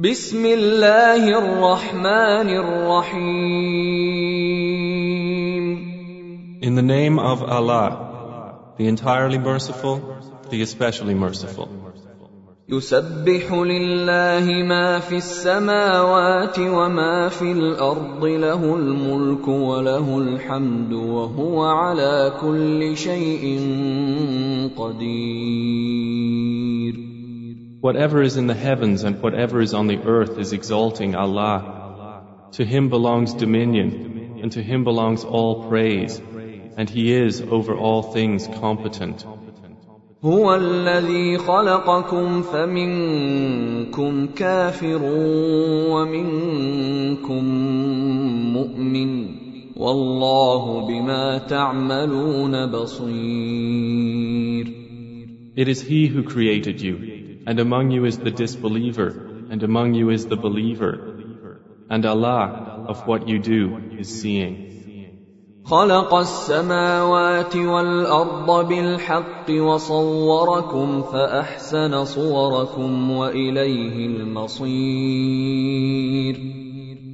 بسم الله الرحمن الرحيم In the name of Allah, the entirely merciful, the especially merciful. يسبح لله ما في السماوات وما في الأرض له الملك وله الحمد وهو على كل شيء قدير Whatever is in the heavens and whatever is on the earth is exalting Allah. To Him belongs dominion, and to Him belongs all praise, and He is over all things competent. هو الذي خلقكم فمنكم كافر ومنكم مؤمن والله بما تعملون بصير It is He who created you, and among you is the disbeliever, and among you is the believer. And Allah, of what you do, is seeing. خلق السماوات والارض بالحق وصوركم فاحسن صوركم واليه المصير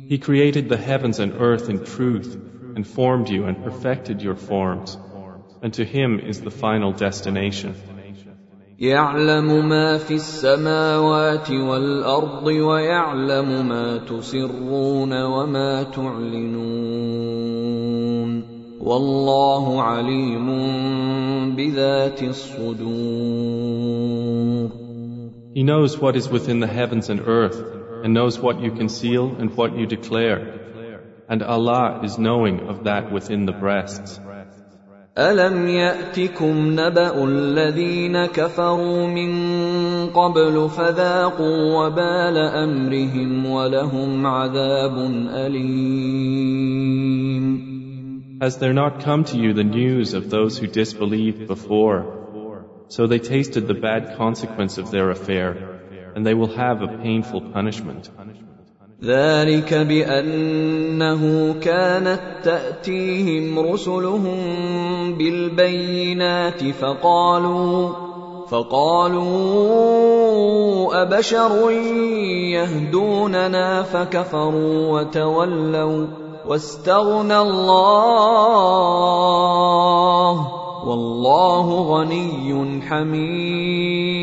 He created the heavens and earth in truth, and formed you and perfected your forms. And to Him is the final destination. يعلم ما في السماوات والارض ويعلم ما تسرون وما تعلنون والله عليم بذات الصدور He knows what is within the heavens and earth, and knows what you conceal and what you declare. And Allah is knowing of that within the breasts. ألم يأتكم نبأ الذين كفروا من قبل فذاقوا وبال أمرهم ولهم عذاب أليم Has there not come to you the news of those who disbelieved before? So they tasted the bad consequence of their affair, and they will have a painful punishment. ذلك بأنه كانت تأتيهم رسلهم بالبينات فقالوا فقالوا أبشر يهدوننا فكفروا وتولوا واستغنى الله والله غني حميد.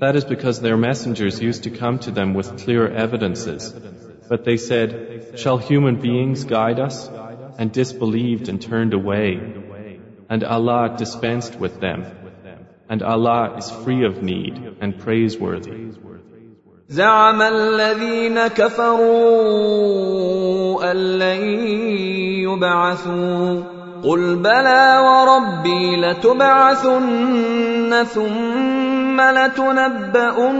That is because their messengers used to come to them with clear evidences. But they said, Shall human beings guide us? And disbelieved and turned away. And Allah dispensed with them. And Allah is free of need and praiseworthy. زعم الذين كفروا أن لن يبعثوا قل بلى وربي لتبعثن ثم لتنبؤن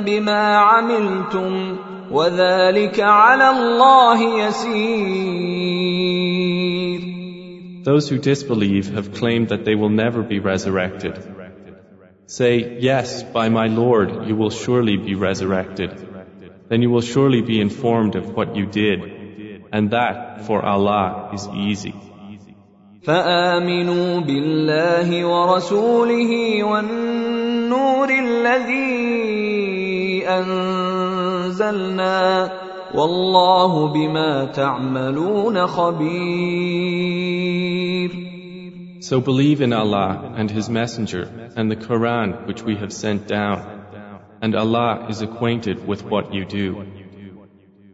بما عملتم وذلك على الله يسير Those who disbelieve have claimed that they will never be resurrected. Say, Yes, by my Lord, you will surely be resurrected. Then you will surely be informed of what you did. And that, for Allah, is easy. فامنوا بالله ورسوله والنور الذي انزلنا والله بما تعملون خبير So believe in Allah and His Messenger and the Quran which we have sent down. And Allah is acquainted with what you do.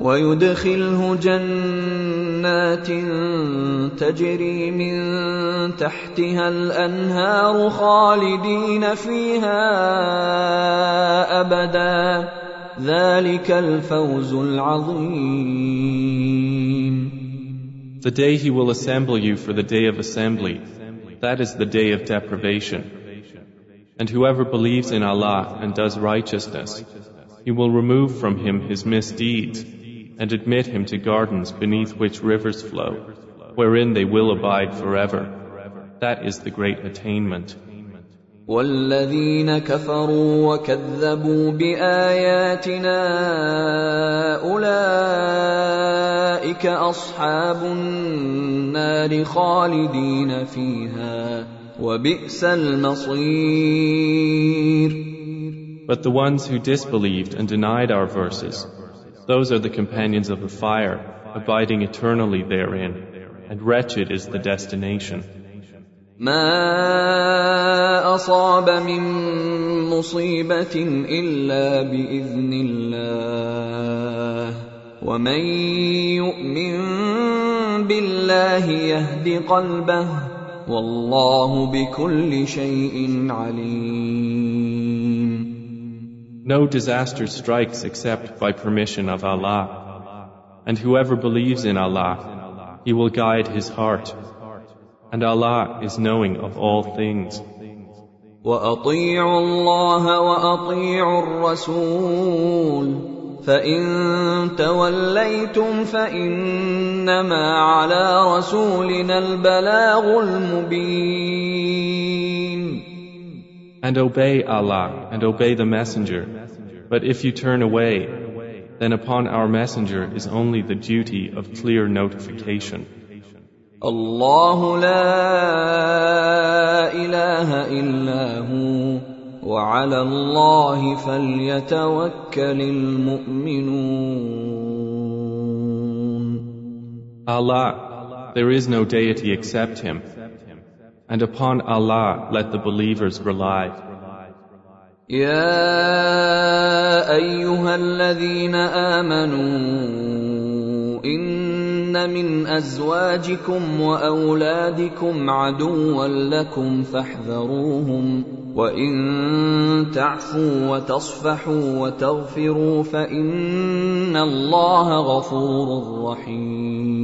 ويدخله جنات تجري من تحتها الانهار خالدين فيها ابدا ذلك الفوز العظيم The day He will assemble you for the day of assembly, that is the day of deprivation. And whoever believes in Allah and does righteousness, He will remove from him his misdeeds and admit him to gardens beneath which rivers flow. wherein they will abide forever. That is the great attainment. والذين كفروا وكذبوا باياتنا اولئك اصحاب النار خالدين فيها وبئس المصير But the ones who disbelieved and denied our verses, those are the companions of the fire, abiding eternally therein, and wretched is the destination. ما اصاب من مصيبه الا باذن الله ومن يؤمن بالله يهد قلبه والله بكل شيء عليم No disaster strikes except by permission of Allah. And whoever believes in Allah, He will guide his heart and Allah is knowing of all things. وأطيعوا الله وأطيعوا الرسول فإن توليتم فإنما على رسولنا البلاغ المبين And obey Allah and obey the Messenger. But if you turn away, then upon our Messenger is only the duty of clear notification. الله لا اله الا هو وعلى الله فليتوكل المؤمنون Allah, there is no deity except Him, and upon Allah let the believers rely. يا ايها الذين امنوا إن من ازواجكم واولادكم عدوا لكم فاحذروهم وان تعفوا وتصفحوا وتغفروا فان الله غفور رحيم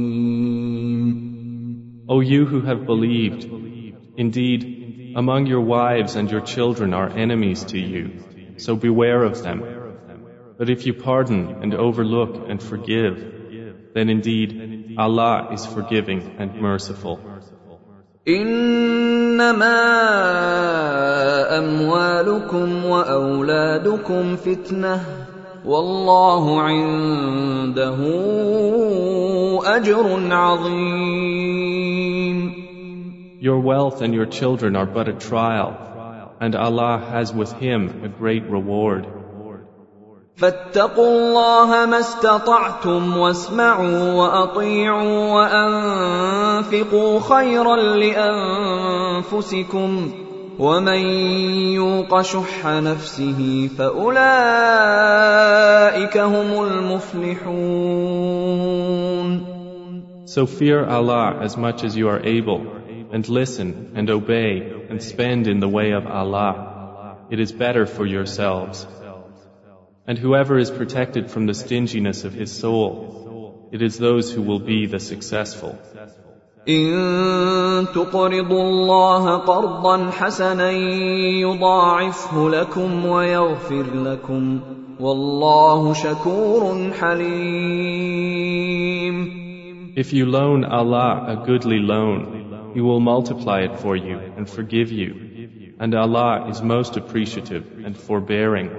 O you who have believed, indeed, among your wives and your children are enemies to you, so beware of them. But if you pardon and overlook and forgive, then indeed Allah is forgiving and merciful. إنما أموالكم وأولادكم فتنة والله عنده أجر عظيم Your wealth and your children are but a trial, and Allah has with Him a great reward. فاتقوا الله ما استطعتم واسمعوا واطيعوا وانفقوا خيرا لانفسكم ومن يوق شح نفسه فاولئك هم المفلحون So fear Allah as much as you are able, and listen and obey and spend in the way of Allah. It is better for yourselves. And whoever is protected from the stinginess of his soul, it is those who will be the successful. إن تقرضوا الله قرضا حسنا يضاعفه لكم ويغفر لكم والله شكور حليم If you loan Allah a goodly loan, He will multiply it for you and forgive you. And Allah is most appreciative and forbearing.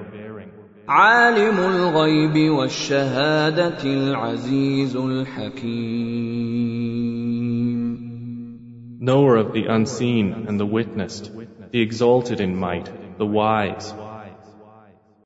عالم الغيب والشهادة العزيز الحكيم Knower of the unseen and the witnessed, the exalted in might, the wise.